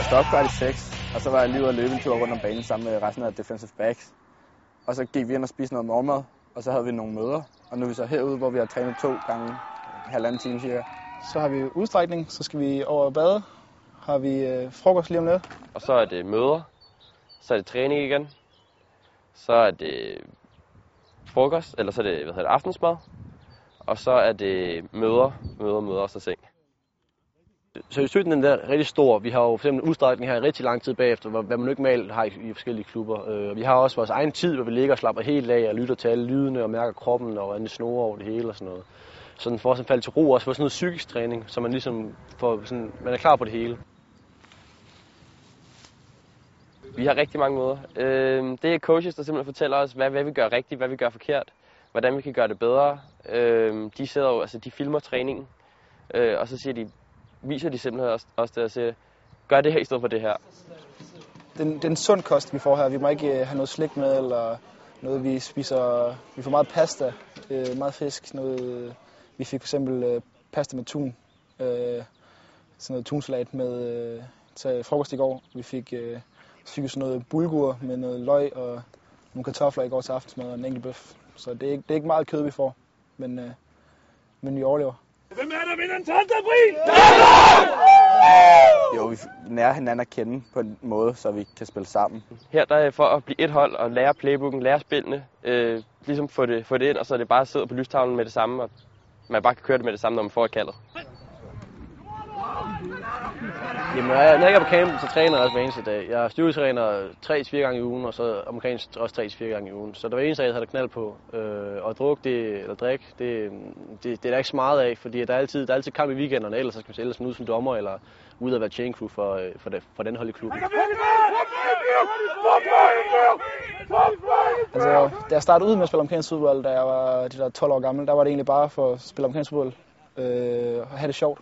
stopkvart i 6, og så var jeg lige ude at løbe en tur rundt om banen sammen med resten af defensive backs. Og så gik vi ind og spiste noget morgenmad, og så havde vi nogle møder. Og nu er vi så herude, hvor vi har trænet to gange halvanden time cirka. Så har vi udstrækning, så skal vi over og bade. Har vi øh, frokost lige om lidt. Og så er det møder. Så er det træning igen. Så er det frokost, eller så er det, hvad hedder det, aftensmad. Og så er det møder, møder, møder og så seng. Seriøsiteten er rigtig stor. Vi har jo for eksempel udstrækning her i rigtig lang tid bagefter, hvad man ikke normalt har i, forskellige klubber. Øh, vi har også vores egen tid, hvor vi ligger og slapper helt af og lytter til alle lydene og mærker kroppen og hvordan det over det hele og sådan noget. Sådan for at falde til ro også for sådan noget psykisk træning, så man ligesom får sådan, man er klar på det hele. Vi har rigtig mange måder. Øh, det er coaches, der simpelthen fortæller os, hvad, hvad vi gør rigtigt, hvad vi gør forkert, hvordan vi kan gøre det bedre. Øh, de sidder jo, altså de filmer træningen, øh, og så siger de, viser de simpelthen også, også det og siger, gør det her i stedet for det her. Den, den sund kost, vi får her. Vi må ikke øh, have noget slik med, eller noget, vi spiser. Vi får meget pasta, øh, meget fisk. Noget, øh, vi fik for eksempel øh, pasta med tun. Øh, sådan noget tunsalat med øh, til frokost i går. Vi fik, øh, så fik vi sådan noget bulgur med noget løg og nogle kartofler i går til aftensmad og en enkelt bøf. Så det er ikke, det er ikke meget kød, vi får, men, øh, men vi overlever. Hvem er der vinder en 12. april? Jo, vi nærer hinanden at kende på en måde, så vi kan spille sammen. Her der er for at blive et hold og lære playbooken, lære spillene, øh, ligesom få det, få det ind, og så er det bare at sidde på lystavlen med det samme, og man bare kan køre det med det samme, når man får et kaldet. Jamen, når jeg, når jeg er på camp, så træner jeg også hver eneste dag. Jeg styrketræner 3-4 gange i ugen, og så amerikansk også 3-4 gange i ugen. Så der var eneste dag, jeg havde knald på. Øh, og druk, det, eller drik, det, det, det, er der ikke så meget af, fordi der er altid, der er altid kamp i weekenderne, ellers så skal man ellers ud som dommer, eller ud at være chain crew for, øh, for, det, for den hold i klubben. Altså, da jeg startede ud med at spille amerikansk fodbold, da jeg var de der 12 år gammel, der var det egentlig bare for at spille amerikansk fodbold øh, og have det sjovt.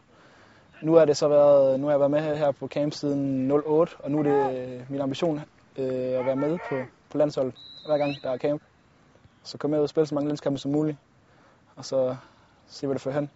Nu har det så været, nu har jeg været med her på camp siden 08, og nu er det øh, min ambition øh, at være med på, på landsholdet hver gang der er camp. Så komme med ud og spille så mange landskampe som muligt, og så se, hvad det fører hen.